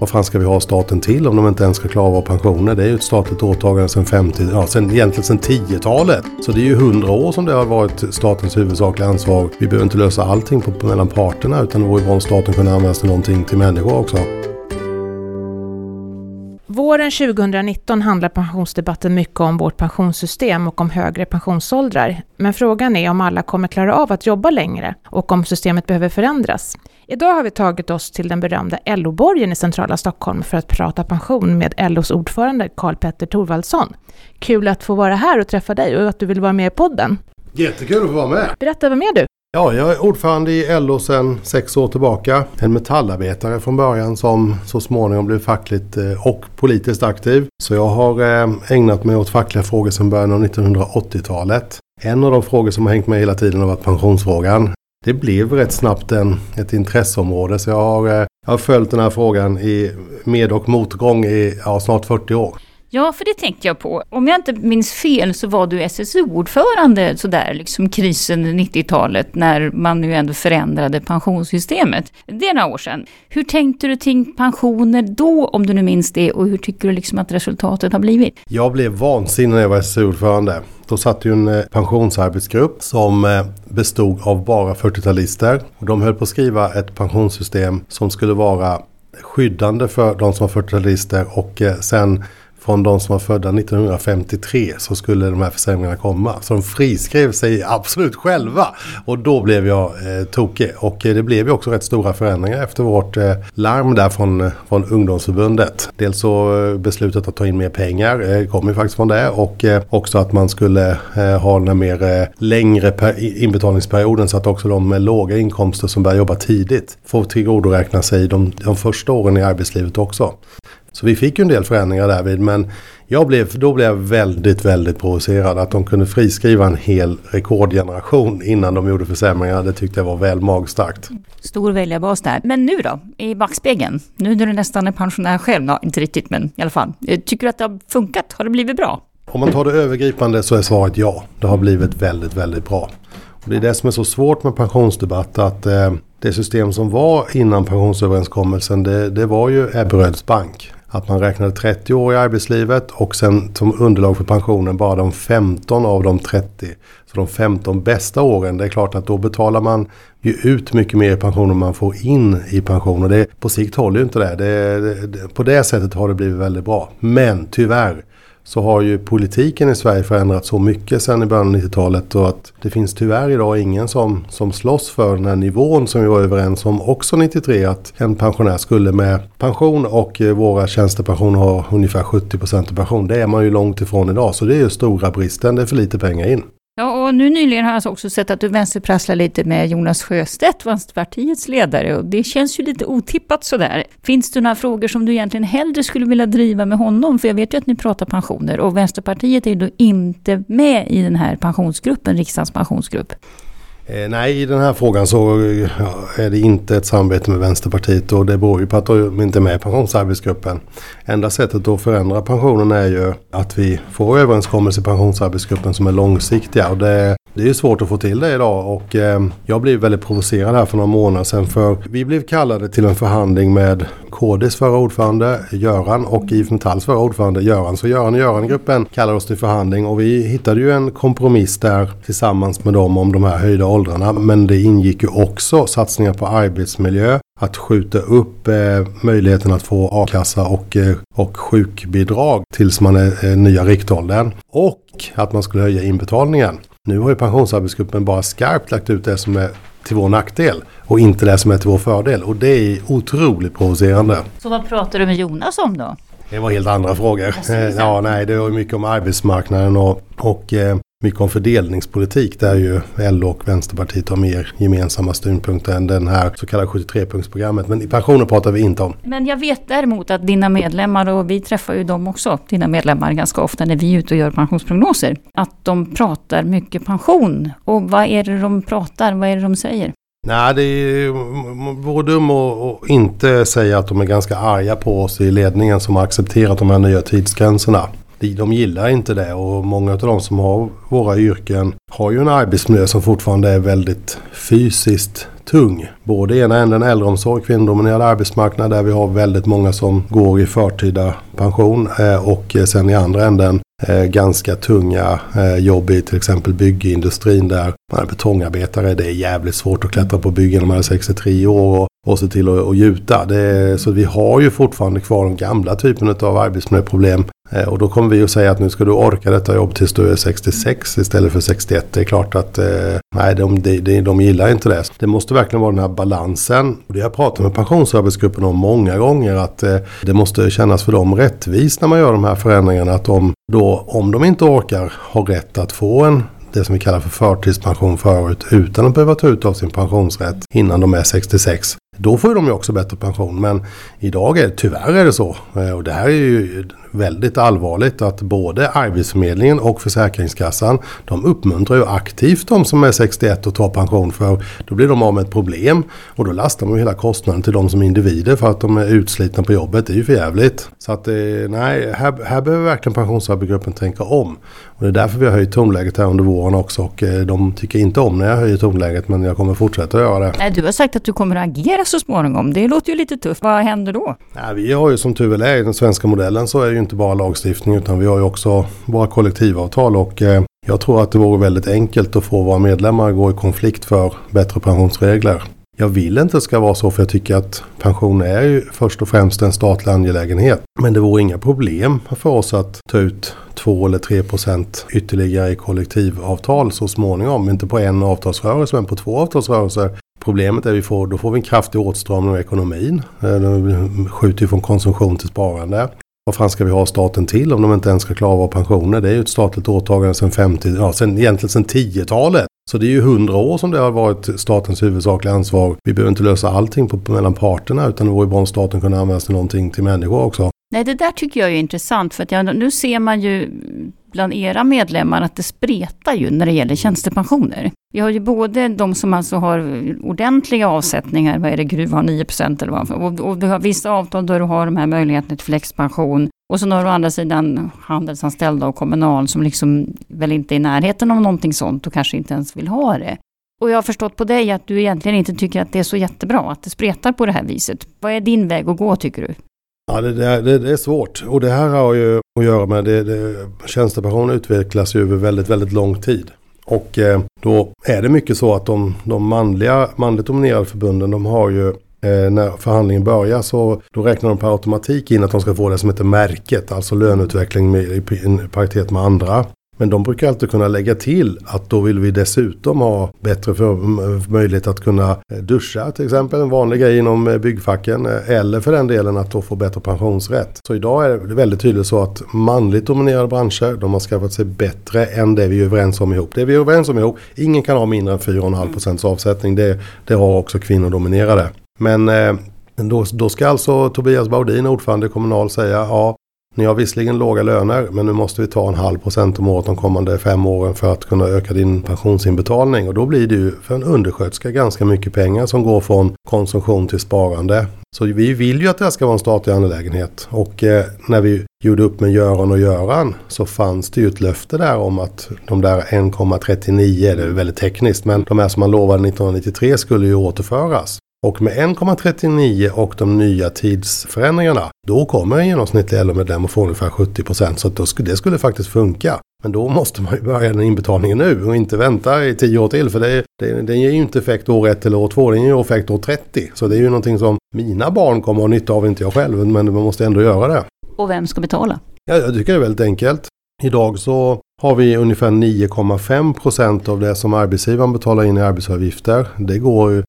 vad fan ska vi ha staten till om de inte ens ska klara våra pensioner? Det är ju ett statligt åtagande sedan 50, ja sen, egentligen sedan 10-talet. Så det är ju 100 år som det har varit statens huvudsakliga ansvar. Vi behöver inte lösa allting på, mellan parterna utan det vore bra om staten kunde användas till någonting till människor också. Våren 2019 handlar pensionsdebatten mycket om vårt pensionssystem och om högre pensionsåldrar. Men frågan är om alla kommer klara av att jobba längre och om systemet behöver förändras. Idag har vi tagit oss till den berömda LO-borgen i centrala Stockholm för att prata pension med LOs ordförande Karl Petter Thorvaldsson. Kul att få vara här och träffa dig och att du vill vara med i podden. Jättekul att få vara med! Berätta, vem är du? Ja, jag är ordförande i LO sedan sex år tillbaka. En metallarbetare från början som så småningom blev fackligt eh, och politiskt aktiv. Så jag har eh, ägnat mig åt fackliga frågor sedan början av 1980-talet. En av de frågor som har hängt med hela tiden har varit pensionsfrågan. Det blev rätt snabbt en, ett intresseområde så jag har, eh, jag har följt den här frågan i med och motgång i ja, snart 40 år. Ja, för det tänkte jag på. Om jag inte minns fel så var du SSU-ordförande sådär, liksom krisen 90-talet, när man nu ändå förändrade pensionssystemet. Det är några år sedan. Hur tänkte du kring pensioner då, om du nu minns det, och hur tycker du liksom att resultatet har blivit? Jag blev vansinnig när jag var SSU-ordförande. Då satt ju en eh, pensionsarbetsgrupp som eh, bestod av bara 40-talister. De höll på att skriva ett pensionssystem som skulle vara skyddande för de som var 40-talister och eh, sen från de som var födda 1953 så skulle de här försämringarna komma. Så de friskrev sig absolut själva. Och då blev jag eh, tokig. Och eh, det blev ju också rätt stora förändringar efter vårt eh, larm där från, eh, från ungdomsförbundet. Dels så eh, beslutet att ta in mer pengar eh, kom ju faktiskt från det. Och eh, också att man skulle eh, ha den mer eh, längre inbetalningsperioden så att också de med låga inkomster som börjar jobba tidigt får tillgodoräkna sig de, de första åren i arbetslivet också. Så vi fick ju en del förändringar därvid men jag blev, då blev jag väldigt, väldigt provocerad. Att de kunde friskriva en hel rekordgeneration innan de gjorde försämringar. Det tyckte jag var väl magstarkt. Stor väljarbas där. Men nu då, i backspegeln? Nu när du nästan är pensionär själv, ja, inte riktigt men i alla fall. Eh, tycker du att det har funkat? Har det blivit bra? Om man tar det övergripande så är svaret ja. Det har blivit väldigt, väldigt bra. Och det är det som är så svårt med pensionsdebatt att eh, det system som var innan pensionsöverenskommelsen det, det var ju Ebberöds bank. Att man räknade 30 år i arbetslivet och sen som underlag för pensionen bara de 15 av de 30. Så de 15 bästa åren, det är klart att då betalar man ju ut mycket mer pension än man får in i pension. Och det, på sikt håller ju inte det. det, det på det sättet har det blivit väldigt bra. Men tyvärr så har ju politiken i Sverige förändrats så mycket sedan i början av 90-talet och att det finns tyvärr idag ingen som, som slåss för den här nivån som vi var överens om också 93 att en pensionär skulle med pension och eh, våra tjänstepensioner ha ungefär 70% pension. Det är man ju långt ifrån idag så det är ju stora bristen, det är för lite pengar in. Ja, och nu nyligen har jag alltså också sett att du vänsterprasslar lite med Jonas Sjöstedt, Vänsterpartiets ledare, och det känns ju lite otippat sådär. Finns det några frågor som du egentligen hellre skulle vilja driva med honom? För jag vet ju att ni pratar pensioner, och Vänsterpartiet är ju då inte med i den här pensionsgruppen, riksdagens pensionsgrupp. Eh, nej, i den här frågan så är det inte ett samarbete med Vänsterpartiet och det beror ju på att de inte är med i pensionsarbetsgruppen. Enda sättet att förändra pensionen är ju att vi får överenskommelser i pensionsarbetsgruppen som är långsiktiga. Och det, det är ju svårt att få till det idag och eh, jag blev väldigt provocerad här för några månader sedan för vi blev kallade till en förhandling med KDs förra ordförande Göran och IF Metalls förra ordförande Göran. Så Göran och Göran-gruppen kallade oss till förhandling och vi hittade ju en kompromiss där tillsammans med dem om de här höjda åldrarna. Men det ingick ju också satsningar på arbetsmiljö, att skjuta upp eh, möjligheten att få a-kassa och, eh, och sjukbidrag tills man är eh, nya riktåldern. Och att man skulle höja inbetalningen. Nu har ju pensionsarbetsgruppen bara skarpt lagt ut det som är till vår nackdel och inte det som är till vår fördel. Och det är otroligt provocerande. Så vad pratar du med Jonas om då? Det var helt andra frågor. Ja, nej, det var mycket om arbetsmarknaden och, och eh, mycket om fördelningspolitik där ju LO och Vänsterpartiet har mer gemensamma synpunkter än den här så kallade 73-punktsprogrammet. Men pensioner pratar vi inte om. Men jag vet däremot att dina medlemmar, och vi träffar ju dem också, dina medlemmar ganska ofta när vi är ute och gör pensionsprognoser, att de pratar mycket pension. Och vad är det de pratar, vad är det de säger? Nej, det vore dum att inte säga att de är ganska arga på oss i ledningen som har accepterat de här nya tidsgränserna de gillar inte det och många av de som har våra yrken har ju en arbetsmiljö som fortfarande är väldigt fysiskt tung. Både i ena änden äldreomsorg, kvinnodominerad arbetsmarknad där vi har väldigt många som går i förtida pension eh, och eh, sen i andra änden eh, ganska tunga jobb i till exempel byggindustrin där man är betongarbetare. Det är jävligt svårt att klättra på byggen när man är 63 år och, och se till att, gjuta. Så vi har ju fortfarande kvar den gamla typen av arbetsmiljöproblem och då kommer vi att säga att nu ska du orka detta jobb tills du är 66 istället för 61. Det är klart att nej, de, de, de gillar inte det. Det måste verkligen vara den här balansen. Och det har jag pratat med pensionsarbetsgruppen om många gånger. Att eh, det måste kännas för dem rättvist när man gör de här förändringarna. Att de då, om de inte orkar, har rätt att få en det som vi kallar för förtidspension förut utan att behöva ta ut av sin pensionsrätt innan de är 66. Då får de ju också bättre pension. Men idag är det tyvärr är det så. Eh, och det här är ju väldigt allvarligt att både Arbetsförmedlingen och Försäkringskassan de uppmuntrar ju aktivt de som är 61 och tar pension för då blir de av med ett problem och då lastar man ju hela kostnaden till de som individer för att de är utslitna på jobbet. Det är ju för jävligt. Så att eh, nej, här, här behöver verkligen pensionsarbetsgruppen tänka om. Och det är därför vi har höjt tonläget här under våren också och eh, de tycker inte om när jag höjer tonläget men jag kommer fortsätta att göra det. Nej, du har sagt att du kommer att agera så småningom. Det låter ju lite tufft. Vad händer då? Ja, vi har ju som tur väl är i den svenska modellen så är det ju inte bara lagstiftning utan vi har ju också våra kollektivavtal och eh, jag tror att det vore väldigt enkelt att få våra medlemmar att gå i konflikt för bättre pensionsregler. Jag vill inte att det ska vara så för jag tycker att pension är ju först och främst en statlig angelägenhet. Men det vore inga problem för oss att ta ut 2 eller 3 procent ytterligare i kollektivavtal så småningom. Inte på en avtalsrörelse men på två avtalsrörelser. Problemet är att vi får, då får vi en kraftig åtstramning av ekonomin. Eh, vi skjuter från konsumtion till sparande. Vad fan ska vi ha staten till om de inte ens ska klara av pensioner? Det är ju ett statligt åtagande sedan 50, ja sen, egentligen sedan 10-talet. Så det är ju hundra år som det har varit statens huvudsakliga ansvar. Vi behöver inte lösa allting på, mellan parterna utan det vore bra om staten kunde användas till någonting till människor också. Nej, det där tycker jag är intressant för att jag, nu ser man ju bland era medlemmar att det spretar ju när det gäller tjänstepensioner. Vi har ju både de som alltså har ordentliga avsättningar, vad är det, Gruv har 9% eller vad, och, och du har vissa avtal där du har de här möjligheterna till flexpension. Och så har du å andra sidan handelsanställda och kommunal som liksom väl inte är i närheten av någonting sånt och kanske inte ens vill ha det. Och jag har förstått på dig att du egentligen inte tycker att det är så jättebra att det spretar på det här viset. Vad är din väg att gå tycker du? Ja, det, det, det, är svårt. Och det här har ju att göra med det, det tjänstepension utvecklas ju över väldigt, väldigt lång tid. Och eh, då är det mycket så att de, de manliga, manligt dominerade förbunden de har ju eh, när förhandlingen börjar så då räknar de per automatik in att de ska få det som heter märket, alltså löneutveckling med, i paritet med andra. Men de brukar alltid kunna lägga till att då vill vi dessutom ha bättre för, möjlighet att kunna eh, duscha till exempel, en vanlig grej inom eh, byggfacken. Eh, eller för den delen att då få bättre pensionsrätt. Så idag är det väldigt tydligt så att manligt dominerade branscher, de har skaffat sig bättre än det vi är överens om ihop. Det vi är överens om ihop, ingen kan ha mindre än 4,5 procents avsättning. Det, det har också kvinnor dominerade. Men då, då ska alltså Tobias Baudin, ordförande i Kommunal, säga ja, ni har visserligen låga löner men nu måste vi ta en halv procent om året de kommande fem åren för att kunna öka din pensionsinbetalning. Och då blir det ju för en undersköterska ganska mycket pengar som går från konsumtion till sparande. Så vi vill ju att det här ska vara en statlig angelägenhet. Och eh, när vi gjorde upp med Göran och Göran så fanns det ju ett löfte där om att de där 1,39, det är väldigt tekniskt, men de här som man lovade 1993 skulle ju återföras. Och med 1,39 och de nya tidsförändringarna, då kommer en genomsnittlig LO-medlem att få ungefär 70 procent. Så då, det skulle faktiskt funka. Men då måste man ju börja den inbetalningen nu och inte vänta i 10 år till. För det, det, den ger ju inte effekt år 1 eller år 2, den ger ju effekt år 30. Så det är ju någonting som mina barn kommer att ha nytta av, inte jag själv. Men man måste ändå göra det. Och vem ska betala? Ja, jag tycker det är väldigt enkelt. Idag så har vi ungefär 9,5 procent av det som arbetsgivaren betalar in i arbetsavgifter. Det går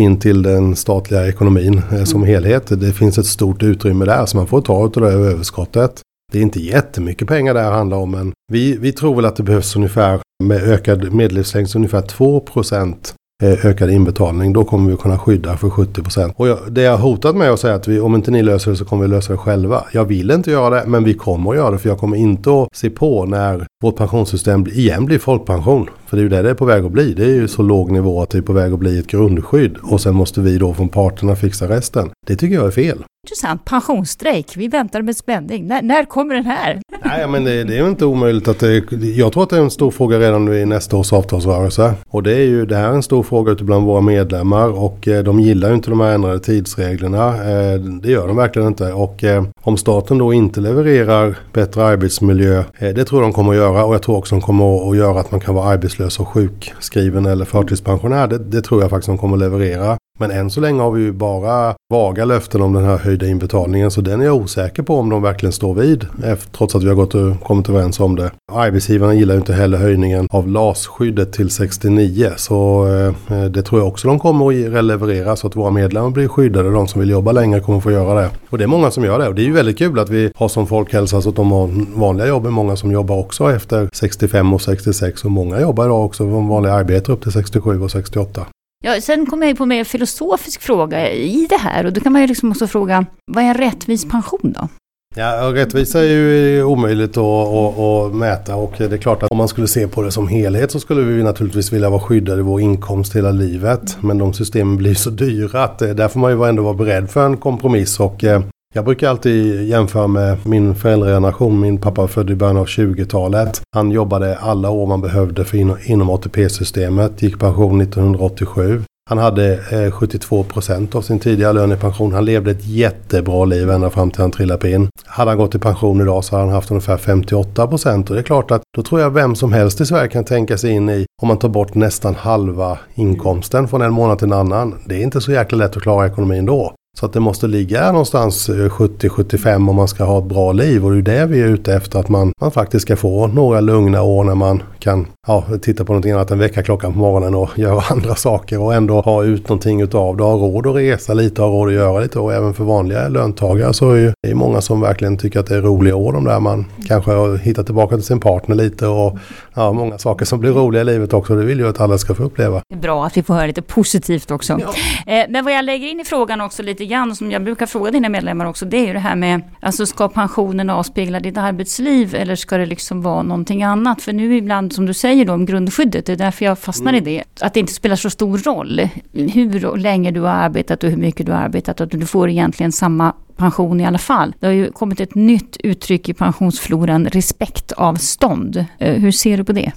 in till den statliga ekonomin eh, som mm. helhet. Det finns ett stort utrymme där så man får ta av det överskottet. Det är inte jättemycket pengar det här handlar om men vi, vi tror väl att det behövs ungefär med ökad medellivslängd ungefär 2 procent eh, ökad inbetalning. Då kommer vi kunna skydda för 70 procent. Och jag, det jag hotat med att säga att vi, om inte ni löser det så kommer vi lösa det själva. Jag vill inte göra det men vi kommer att göra det för jag kommer inte att se på när vårt pensionssystem igen blir folkpension. För det är ju det det är på väg att bli. Det är ju så låg nivå att det är på väg att bli ett grundskydd. Och sen måste vi då från parterna fixa resten. Det tycker jag är fel. Intressant. Pensionsstrejk. Vi väntar med spänning. När, när kommer den här? Nej, men det, det är ju inte omöjligt att det, Jag tror att det är en stor fråga redan nu i nästa års avtalsrörelse. Och det är ju det här är en stor fråga ute bland våra medlemmar. Och eh, de gillar ju inte de här ändrade tidsreglerna. Eh, det gör de verkligen inte. Och eh, om staten då inte levererar bättre arbetsmiljö. Det tror jag de kommer att göra. Och jag tror också de kommer att göra att man kan vara arbetslös och sjukskriven eller förtidspensionär. Det, det tror jag faktiskt de kommer att leverera. Men än så länge har vi ju bara vaga löften om den här höjda inbetalningen så den är jag osäker på om de verkligen står vid trots att vi har gått och kommit överens om det. Arbetsgivarna gillar ju inte heller höjningen av LAS-skyddet till 69 så eh, eh, det tror jag också de kommer att leverera så att våra medlemmar blir skyddade. De som vill jobba längre kommer få göra det. Och det är många som gör det och det är ju väldigt kul att vi har som folkhälsa så att de har vanliga jobb. är många som jobbar också efter 65 och 66 och många jobbar idag också från vanliga arbetare upp till 67 och 68. Ja, sen kommer jag på en mer filosofisk fråga i det här och då kan man ju liksom också fråga, vad är en rättvis pension då? Ja, rättvisa är ju omöjligt att, att, att, mäta och det är klart att om man skulle se på det som helhet så skulle vi naturligtvis vilja vara skyddade i vår inkomst hela livet. Men de systemen blir så dyra att eh, där får man ju ändå vara beredd för en kompromiss och eh, jag brukar alltid jämföra med min föräldrageneration. Min pappa var född i början av 20-talet. Han jobbade alla år man behövde för inom, inom ATP-systemet. Gick pension 1987. Han hade eh, 72 procent av sin tidigare lön i pension. Han levde ett jättebra liv ända fram till han trillade in. Hade han gått i pension idag så hade han haft ungefär 58 procent. Och det är klart att då tror jag vem som helst i Sverige kan tänka sig in i om man tar bort nästan halva inkomsten från en månad till en annan. Det är inte så jäkla lätt att klara ekonomin då. Så att det måste ligga någonstans eh, 70-75 om man ska ha ett bra liv. Och det är det vi är ute efter att man, man faktiskt ska få några lugna år när man kan ja, titta på någonting annat än väckarklockan på morgonen och göra andra saker och ändå ha ut någonting utav det. Ha råd att resa lite, ha råd att göra lite och även för vanliga löntagare så är det många som verkligen tycker att det är roliga år de där man kanske har hittat tillbaka till sin partner lite och ja, många saker som blir roliga i livet också. Det vill ju att alla ska få uppleva. Det är bra att vi får höra lite positivt också. Ja. Eh, men vad jag lägger in i frågan också lite grann som jag brukar fråga dina medlemmar också det är ju det här med alltså ska pensionen avspegla ditt arbetsliv eller ska det liksom vara någonting annat? För nu ibland som du säger då om grundskyddet, det är därför jag fastnar mm. i det. Att det inte spelar så stor roll hur länge du har arbetat och hur mycket du har arbetat. Att du får egentligen samma pension i alla fall. Det har ju kommit ett nytt uttryck i pensionsfloran, respektavstånd. Eh, hur ser du på det?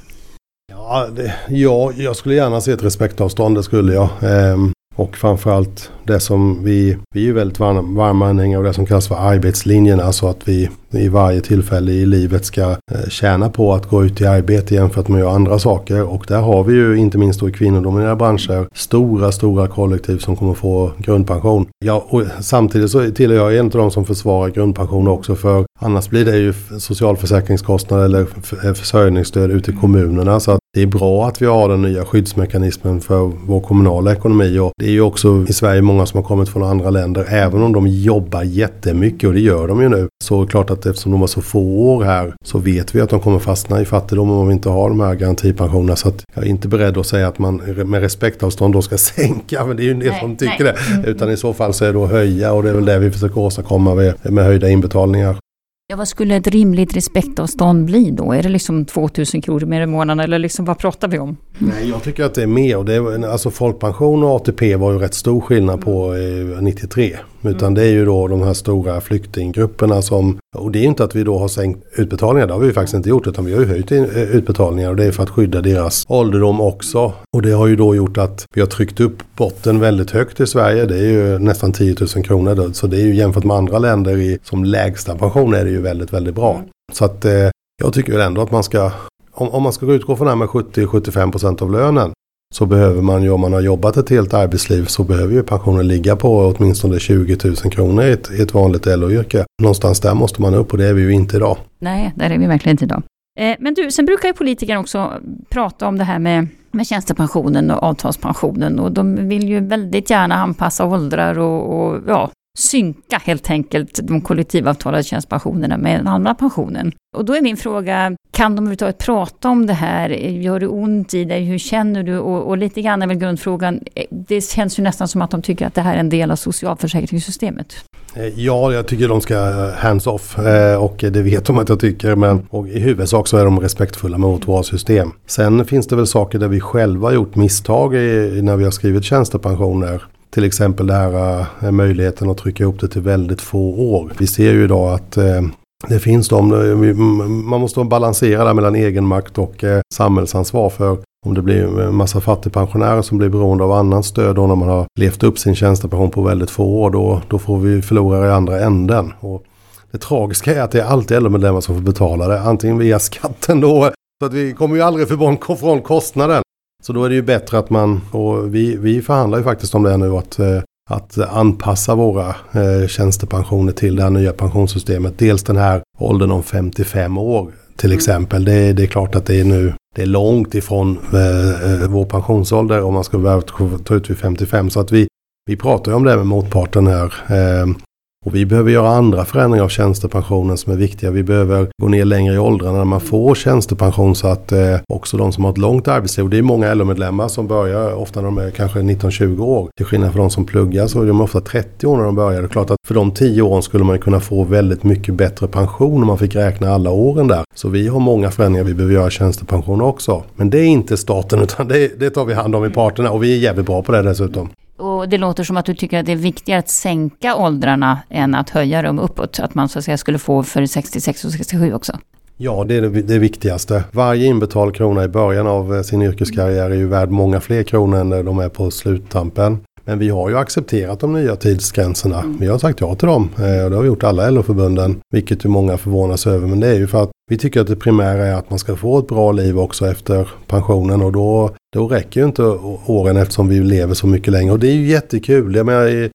Ja, det, ja, jag skulle gärna se ett respektavstånd, det skulle jag. Ehm, och framförallt det som vi, vi är ju väldigt varma, varma anhängare av det som kallas för arbetslinjen. Alltså att vi i varje tillfälle i livet ska eh, tjäna på att gå ut i arbete jämfört med att göra andra saker. Och där har vi ju inte minst då i kvinnodominerade branscher stora, stora kollektiv som kommer få grundpension. Ja, och samtidigt så tillhör jag en av de som försvarar grundpension också för annars blir det ju socialförsäkringskostnader eller försörjningsstöd ute i kommunerna. Så att det är bra att vi har den nya skyddsmekanismen för vår kommunala ekonomi och det är ju också i Sverige många som har kommit från andra länder även om de jobbar jättemycket och det gör de ju nu. Så är det klart att eftersom de har så få år här så vet vi att de kommer fastna i fattigdom om vi inte har de här garantipensionerna. Så att jag är inte beredd att säga att man med respektavstånd då ska sänka, men det är ju en del nej, som tycker nej. det. Utan i så fall så är det att höja och det är väl det vi försöker åstadkomma med, med höjda inbetalningar. Ja, vad skulle ett rimligt respektavstånd bli då? Är det liksom 2000 kronor mer i månaden eller liksom vad pratar vi om? Nej, jag tycker att det är mer. Det är, alltså folkpension och ATP var ju rätt stor skillnad på eh, 93. Utan det är ju då de här stora flyktinggrupperna som, och det är inte att vi då har sänkt utbetalningar, det har vi ju faktiskt inte gjort, utan vi har ju höjt eh, utbetalningar och det är för att skydda deras ålderdom också. Och det har ju då gjort att vi har tryckt upp botten väldigt högt i Sverige, det är ju nästan 10 000 kronor då. så det är ju jämfört med andra länder i, som lägsta pension är det ju väldigt, väldigt bra. Så att eh, jag tycker väl ändå att man ska om, om man ska utgå från det här med 70-75% av lönen så behöver man ju om man har jobbat ett helt arbetsliv så behöver ju pensionen ligga på åtminstone 20 000 kronor i ett, i ett vanligt LO-yrke. Någonstans där måste man upp och det är vi ju inte idag. Nej, där är vi verkligen inte idag. Eh, men du, sen brukar ju politiker också prata om det här med, med tjänstepensionen och avtalspensionen och de vill ju väldigt gärna anpassa åldrar och, och ja, synka helt enkelt de kollektivavtalade tjänstepensionerna med den andra pensionen. Och då är min fråga, kan de överhuvudtaget prata om det här? Gör det ont i dig? Hur känner du? Och, och lite grann är väl grundfrågan, det känns ju nästan som att de tycker att det här är en del av socialförsäkringssystemet. Eh, ja, jag tycker de ska hands-off eh, och det vet de att jag tycker. Men och i huvudsak så är de respektfulla mot våra system. Sen finns det väl saker där vi själva gjort misstag i, när vi har skrivit tjänstepensioner. Till exempel det här eh, möjligheten att trycka ihop det till väldigt få år. Vi ser ju idag att eh, det finns de, eh, man måste balansera där mellan egenmakt och samhällsansvar. För om det blir en massa fattigpensionärer som blir beroende av annan stöd då när man har levt upp sin tjänstepension på väldigt få år, då, då får vi förlora i andra änden. Och det tragiska är att det är alltid LO-medlemmar som får betala det, antingen via skatten då, så att vi kommer ju aldrig från kostnaden. Så då är det ju bättre att man, och vi, vi förhandlar ju faktiskt om det nu, att eh, att anpassa våra eh, tjänstepensioner till det här nya pensionssystemet. Dels den här åldern om 55 år till mm. exempel. Det, det, är klart att det är nu det är långt ifrån eh, eh vår pensionsålder om man behöva ta ut vid 55. Så att vi, vi pratar ju om det med motparten här. Eh, och vi behöver göra andra förändringar av tjänstepensionen som är viktiga. Vi behöver gå ner längre i åldrarna när man får tjänstepension så att eh, också de som har ett långt arbetsliv. och Det är många LO-medlemmar som börjar ofta när de är kanske 19-20 år. Till skillnad från de som pluggar så är de ofta 30 år när de börjar. Det är klart att för de 10 åren skulle man kunna få väldigt mycket bättre pension om man fick räkna alla åren där. Så vi har många förändringar vi behöver göra i tjänstepension också. Men det är inte staten utan det, det tar vi hand om i parterna och vi är jävligt bra på det dessutom. Och det låter som att du tycker att det är viktigare att sänka åldrarna än att höja dem uppåt. Att man så att säga skulle få för 66 och 67 också. Ja, det är det, det viktigaste. Varje inbetald krona i början av eh, sin yrkeskarriär är ju värd många fler kronor än de är på sluttampen. Men vi har ju accepterat de nya tidsgränserna. Mm. Vi har sagt ja till dem. Eh, och det har vi gjort alla LO-förbunden. Vilket ju många förvånas över. Men det är ju för att vi tycker att det primära är att man ska få ett bra liv också efter pensionen. Och då då räcker ju inte åren eftersom vi lever så mycket längre. Och det är ju jättekul. Jag menar,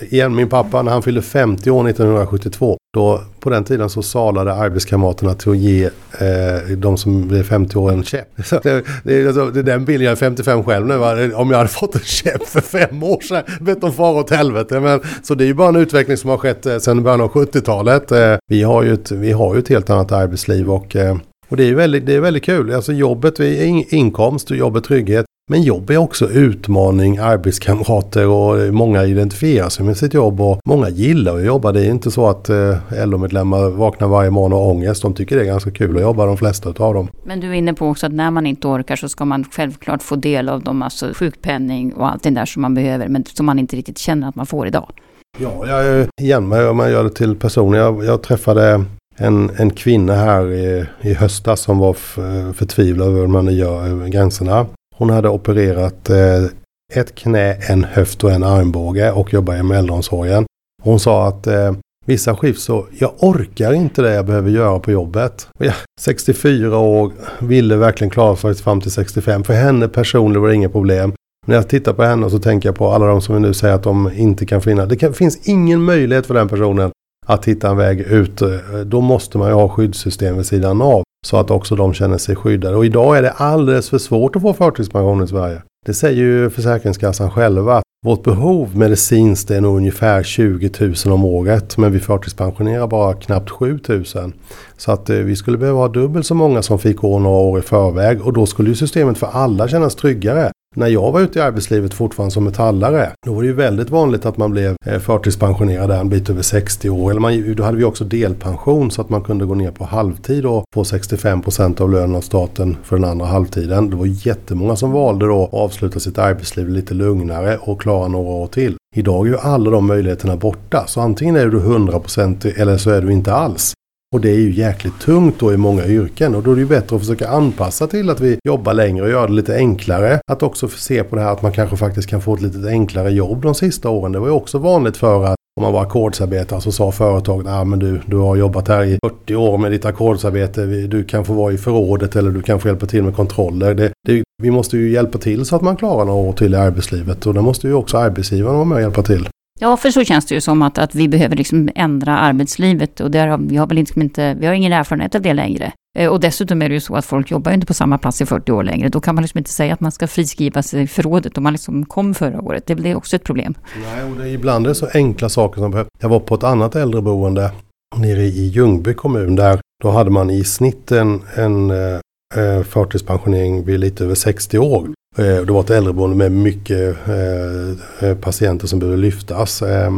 igen, min pappa när han fyllde 50 år 1972. Då, på den tiden så salade arbetskamraterna till att ge eh, de som blev 50 år en käpp. det, det, alltså, det är den bilden, jag är 55 själv nu. Va? Om jag hade fått en käpp för fem år sedan, vet de far åt helvete. Men, så det är ju bara en utveckling som har skett eh, sedan början av 70-talet. Eh, vi, har ju ett, vi har ju ett helt annat arbetsliv och eh, och det är väldigt, det är väldigt kul. Alltså jobbet är inkomst och jobbet trygghet. Men jobb är också utmaning, arbetskamrater och många identifierar sig med sitt jobb och många gillar att jobba. Det är inte så att eh, LO-medlemmar vaknar varje morgon och har ångest. De tycker det är ganska kul att jobba, de flesta av dem. Men du är inne på också att när man inte orkar så ska man självklart få del av dem, alltså sjukpenning och allt det där som man behöver, men som man inte riktigt känner att man får idag. Ja, jag, igen, om man gör det till personer. Jag, jag träffade en, en kvinna här i, i höstas som var förtvivlad över de här nya eh, gränserna. Hon hade opererat eh, ett knä, en höft och en armbåge och jobbar med äldreomsorgen. Hon sa att eh, vissa skift så, jag orkar inte det jag behöver göra på jobbet. Och jag, 64 år, ville verkligen klara sig fram till 65. För henne personligen var det inga problem. När jag tittar på henne så tänker jag på alla de som vi nu säger att de inte kan finna. Det kan, finns ingen möjlighet för den personen att hitta en väg ut. Eh, då måste man ju ha skyddssystem vid sidan av. Så att också de känner sig skyddade. Och idag är det alldeles för svårt att få förtidspension i Sverige. Det säger ju Försäkringskassan själva. Vårt behov medicinskt är nog ungefär 20 000 om året. Men vi förtidspensionerar bara knappt 7 000. Så att eh, vi skulle behöva ha dubbelt så många som fick gå några år i förväg. Och då skulle ju systemet för alla kännas tryggare. När jag var ute i arbetslivet fortfarande som metallare, då var det ju väldigt vanligt att man blev eh, förtidspensionerad en bit över 60 år. Eller man, då hade vi också delpension så att man kunde gå ner på halvtid och få 65 procent av lönen av staten för den andra halvtiden. Det var jättemånga som valde då att avsluta sitt arbetsliv lite lugnare och klara några år till. Idag är ju alla de möjligheterna borta. Så antingen är du 100% eller så är du inte alls. Och det är ju jäkligt tungt då i många yrken och då är det ju bättre att försöka anpassa till att vi jobbar längre och gör det lite enklare. Att också se på det här att man kanske faktiskt kan få ett lite enklare jobb de sista åren. Det var ju också vanligt för att om man var ackordsarbetare så sa företaget ah, men du, du har jobbat här i 40 år med ditt ackordsarbete. Du kan få vara i förrådet eller du kan få hjälpa till med kontroller. Det, det, vi måste ju hjälpa till så att man klarar några år till i arbetslivet och då måste ju också arbetsgivaren vara med och hjälpa till. Ja, för så känns det ju som att, att vi behöver liksom ändra arbetslivet och där har, vi har väl liksom inte, vi har ingen erfarenhet av det längre. Eh, och dessutom är det ju så att folk jobbar inte på samma plats i 40 år längre. Då kan man liksom inte säga att man ska friskriva sig förrådet om man liksom kom förra året. Det blir också ett problem. Nej, och det, ibland är det så enkla saker som behövs. Jag var på ett annat äldreboende nere i Ljungby kommun där då hade man i snitt en, en eh, eh, förtidspensionering vid lite över 60 år. Eh, det var ett äldreboende med mycket eh, eh patienter som behövde lyftas. Eh,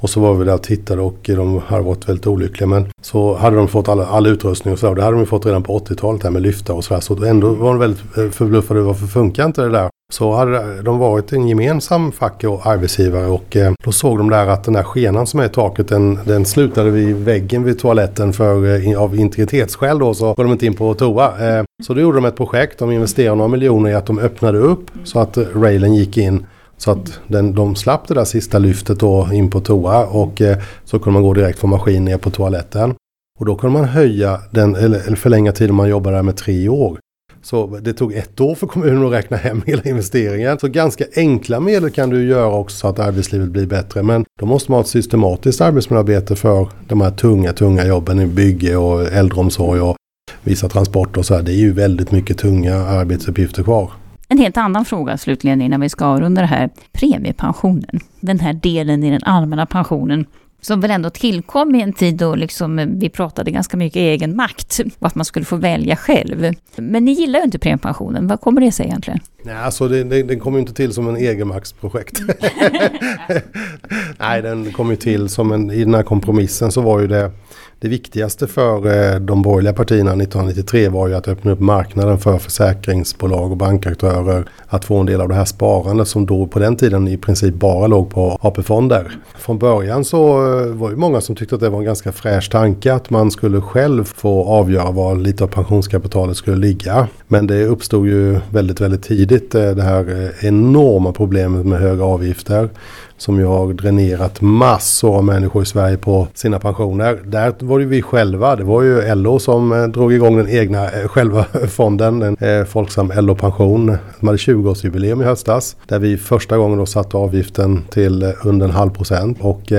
Och så var vi där och tittade och de hade varit väldigt olyckliga. Men så hade de fått all, all utrustning och så. Det hade de fått redan på 80-talet med lyfta och sådär. Så ändå var de väldigt eh, förbluffade. Varför funkar inte det där? Så hade de varit en gemensam fack och arbetsgivare och eh, då såg de där att den där skenan som är i taket den, den slutade vid väggen vid toaletten för eh, av integritetsskäl då så går de inte in på toa. Eh, så då gjorde de ett projekt, de investerade några miljoner i att de öppnade upp så att railen gick in så att den, de slapp det där sista lyftet då in på toa och så kunde man gå direkt från maskin ner på toaletten. Och då kunde man höja den, eller förlänga tiden man jobbade där med tre år. Så det tog ett år för kommunen att räkna hem hela investeringen. Så ganska enkla medel kan du göra också så att arbetslivet blir bättre. Men då måste man ha ett systematiskt arbetsmiljöarbete för de här tunga, tunga jobben i bygge och äldreomsorg och vissa transporter och så här. Det är ju väldigt mycket tunga arbetsuppgifter kvar. En helt annan fråga slutligen innan vi ska avrunda det här. Premiepensionen, den här delen i den allmänna pensionen som väl ändå tillkom i en tid då liksom vi pratade ganska mycket egen makt och att man skulle få välja själv. Men ni gillar ju inte premiepensionen, vad kommer det sig egentligen? Nej, alltså det, det, den kom ju inte till som en egenmaktsprojekt. Nej, den kom ju till som en, i den här kompromissen så var ju det det viktigaste för eh, de borgerliga partierna 1993 var ju att öppna upp marknaden för försäkringsbolag och bankaktörer att få en del av det här sparandet som då på den tiden i princip bara låg på AP-fonder. Från början så eh, var det många som tyckte att det var en ganska fräsch tanke att man skulle själv få avgöra var lite av pensionskapitalet skulle ligga. Men det uppstod ju väldigt, väldigt tidigt eh, det här enorma problemet med höga avgifter som ju har dränerat massor av människor i Sverige på sina pensioner. Där var det vi själva. Det var ju LO som eh, drog igång den egna eh, själva fonden, den, eh, Folksam LO-pension. De hade 20-årsjubileum i höstas. Där vi första gången då satte avgiften till under en halv procent. Och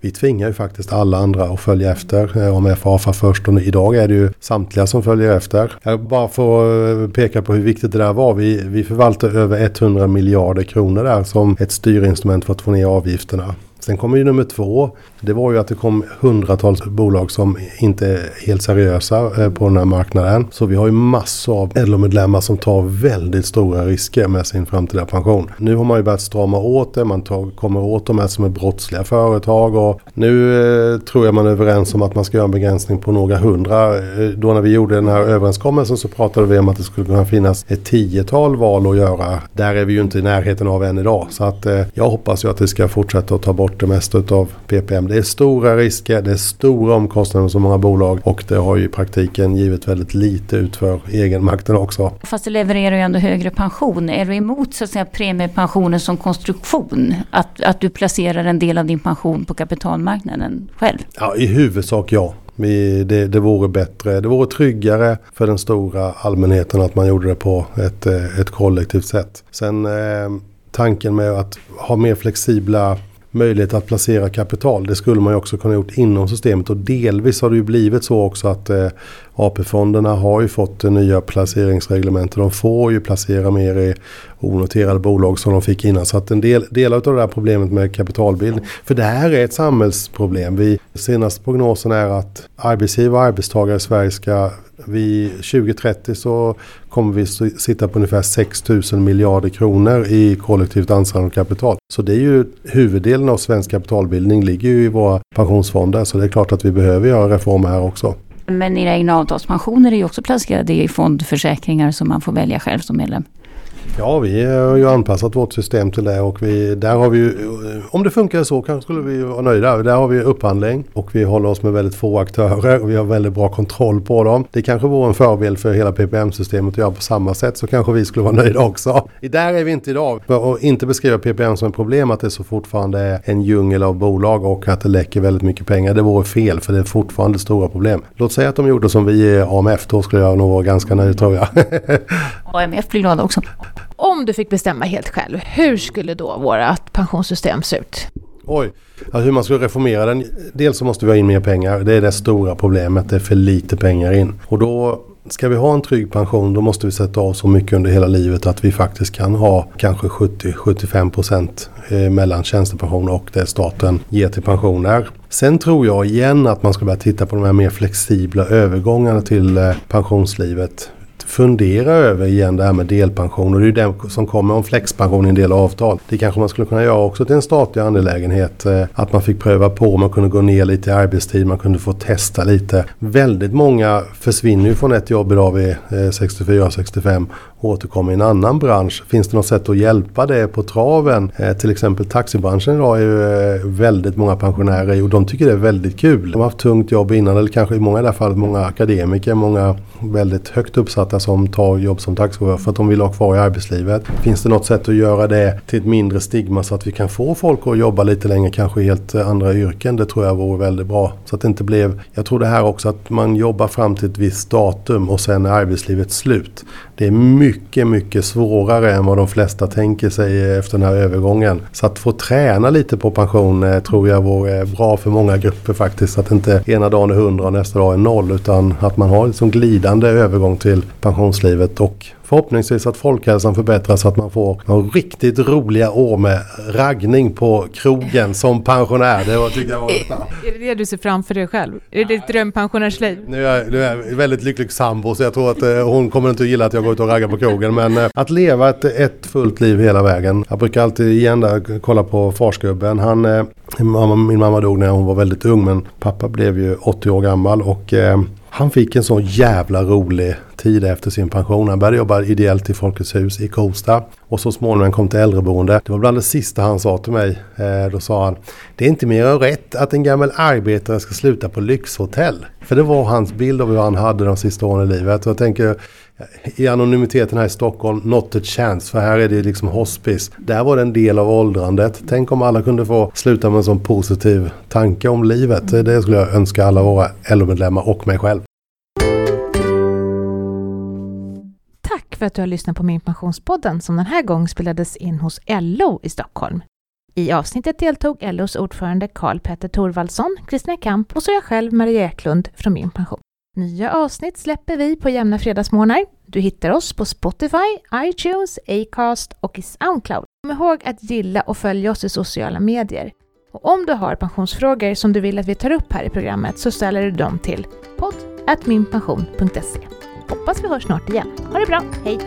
vi tvingar ju faktiskt alla andra att följa efter. Om FAFA först och idag är det ju samtliga som följer efter. Jag bara får peka på hur viktigt det där var. Vi, vi förvaltar över 100 miljarder kronor där som ett styrinstrument för att få ner avgifterna. Sen kommer ju nummer två. Det var ju att det kom hundratals bolag som inte är helt seriösa eh, på den här marknaden. Så vi har ju massor av LO-medlemmar som tar väldigt stora risker med sin framtida pension. Nu har man ju börjat strama åt det. Man tar, kommer åt de här som är brottsliga företag. Och nu eh, tror jag man är överens om att man ska göra en begränsning på några hundra. Eh, då när vi gjorde den här överenskommelsen så pratade vi om att det skulle kunna finnas ett tiotal val att göra. Där är vi ju inte i närheten av än idag. Så att eh, jag hoppas ju att det ska fortsätta att ta bort det mesta av PPM. Det är stora risker, det är stora omkostnader för många bolag och det har ju i praktiken givit väldigt lite ut för egenmakten också. Fast det levererar ju ändå högre pension. Är du emot så att säga premiepensionen som konstruktion? Att, att du placerar en del av din pension på kapitalmarknaden själv? Ja, i huvudsak ja. Vi, det, det vore bättre, det vore tryggare för den stora allmänheten att man gjorde det på ett, ett kollektivt sätt. Sen eh, tanken med att ha mer flexibla möjlighet att placera kapital. Det skulle man ju också kunna gjort inom systemet och delvis har det ju blivit så också att eh, AP-fonderna har ju fått eh, nya placeringsreglementet. de får ju placera mer i onoterade bolag som de fick innan. Så att en del, del av det här problemet med kapitalbildning, för det här är ett samhällsproblem. Vi, senaste prognosen är att arbetsgivare och arbetstagare i Sverige ska vid 2030 så kommer vi sitta på ungefär 6 000 miljarder kronor i kollektivt ansvarande kapital. Så det är ju huvuddelen av svensk kapitalbildning ligger ju i våra pensionsfonder. Så det är klart att vi behöver göra reformer här också. Men era egna avtalspensioner är ju också placerade i fondförsäkringar som man får välja själv som medlem. Ja, vi eh, har ju anpassat vårt system till det och vi, där har vi ju, eh, om det funkar så kanske skulle vi vara nöjda. Där har vi upphandling och vi håller oss med väldigt få aktörer och vi har väldigt bra kontroll på dem. Det kanske vore en förebild för hela PPM-systemet att göra på samma sätt så kanske vi skulle vara nöjda också. Där är vi inte idag. För att inte beskriva PPM som ett problem att det så fortfarande är en djungel av bolag och att det läcker väldigt mycket pengar. Det vore fel för det är fortfarande stora problem. Låt säga att de gjorde som vi i AMF, då skulle jag nog vara ganska nöjd tror jag. AMF blir glada också. Om du fick bestämma helt själv, hur skulle då vårt pensionssystem se ut? Oj, ja, hur man skulle reformera den. Dels så måste vi ha in mer pengar. Det är det stora problemet. Det är för lite pengar in. Och då Ska vi ha en trygg pension då måste vi sätta av så mycket under hela livet att vi faktiskt kan ha kanske 70-75% eh, mellan tjänstepension och det staten ger till pensioner. Sen tror jag igen att man ska börja titta på de här mer flexibla övergångarna till eh, pensionslivet fundera över igen det här med delpension. Och det är ju det som kommer om flexpension i en del avtal. Det kanske man skulle kunna göra också till en statlig angelägenhet. Eh, att man fick pröva på, man kunde gå ner lite i arbetstid, man kunde få testa lite. Väldigt många försvinner ju från ett jobb idag vid eh, 64-65 återkomma i en annan bransch. Finns det något sätt att hjälpa det på traven? Eh, till exempel taxibranschen idag är ju eh, väldigt många pensionärer och de tycker det är väldigt kul. De har haft tungt jobb innan eller kanske i många i fall många akademiker, många väldigt högt uppsatta som tar jobb som taxichaufför för att de vill ha kvar i arbetslivet. Finns det något sätt att göra det till ett mindre stigma så att vi kan få folk att jobba lite längre, kanske i helt eh, andra yrken? Det tror jag vore väldigt bra. Så att det inte blev, jag tror det här också att man jobbar fram till ett visst datum och sen är arbetslivet slut. Det är mycket, mycket mycket svårare än vad de flesta tänker sig efter den här övergången. Så att få träna lite på pension eh, tror jag vore bra för många grupper faktiskt. Att inte ena dagen är 100 och nästa dag är noll utan att man har en liksom glidande övergång till pensionslivet och förhoppningsvis att folkhälsan förbättras så att man får några riktigt roliga år med raggning på krogen som pensionär. Det var, tycker jag var är, det det du ser framför dig själv? Är det ditt drömpensionärsliv? Nu är, nu är jag väldigt lycklig sambo så jag tror att eh, hon kommer inte att gilla att jag går ut och raggar på krogen. Men eh, att leva ett, ett fullt liv hela vägen. Jag brukar alltid igen där, kolla på farsgubben. Han, eh, min mamma dog när hon var väldigt ung men pappa blev ju 80 år gammal och han fick en så jävla rolig tid efter sin pension. Han började jobba ideellt i Folkets hus i Kosta. Och så småningom kom till äldreboende. Det var bland det sista han sa till mig. Eh, då sa han Det är inte mer än rätt att en gammal arbetare ska sluta på lyxhotell. För det var hans bild av hur han hade de sista åren i livet. Och jag tänker i anonymiteten här i Stockholm, not a chance. För här är det liksom hospice. Där var det en del av åldrandet. Tänk om alla kunde få sluta med en sån positiv tanke om livet. Det skulle jag önska alla våra LO-medlemmar och mig själv. För att du har lyssnat på Min Pensionspodden som den här gången spelades in hos LO i Stockholm. I avsnittet deltog LOs ordförande Karl Petter Thorvaldsson, Kristina Kamp och så jag själv, Maria Eklund från Min Pension. Nya avsnitt släpper vi på jämna fredagsmorgnar. Du hittar oss på Spotify, iTunes, Acast och i Soundcloud. Kom ihåg att gilla och följa oss i sociala medier. Och om du har pensionsfrågor som du vill att vi tar upp här i programmet så ställer du dem till podd minpension.se. Hoppas vi hörs snart igen. Ha det bra, hej!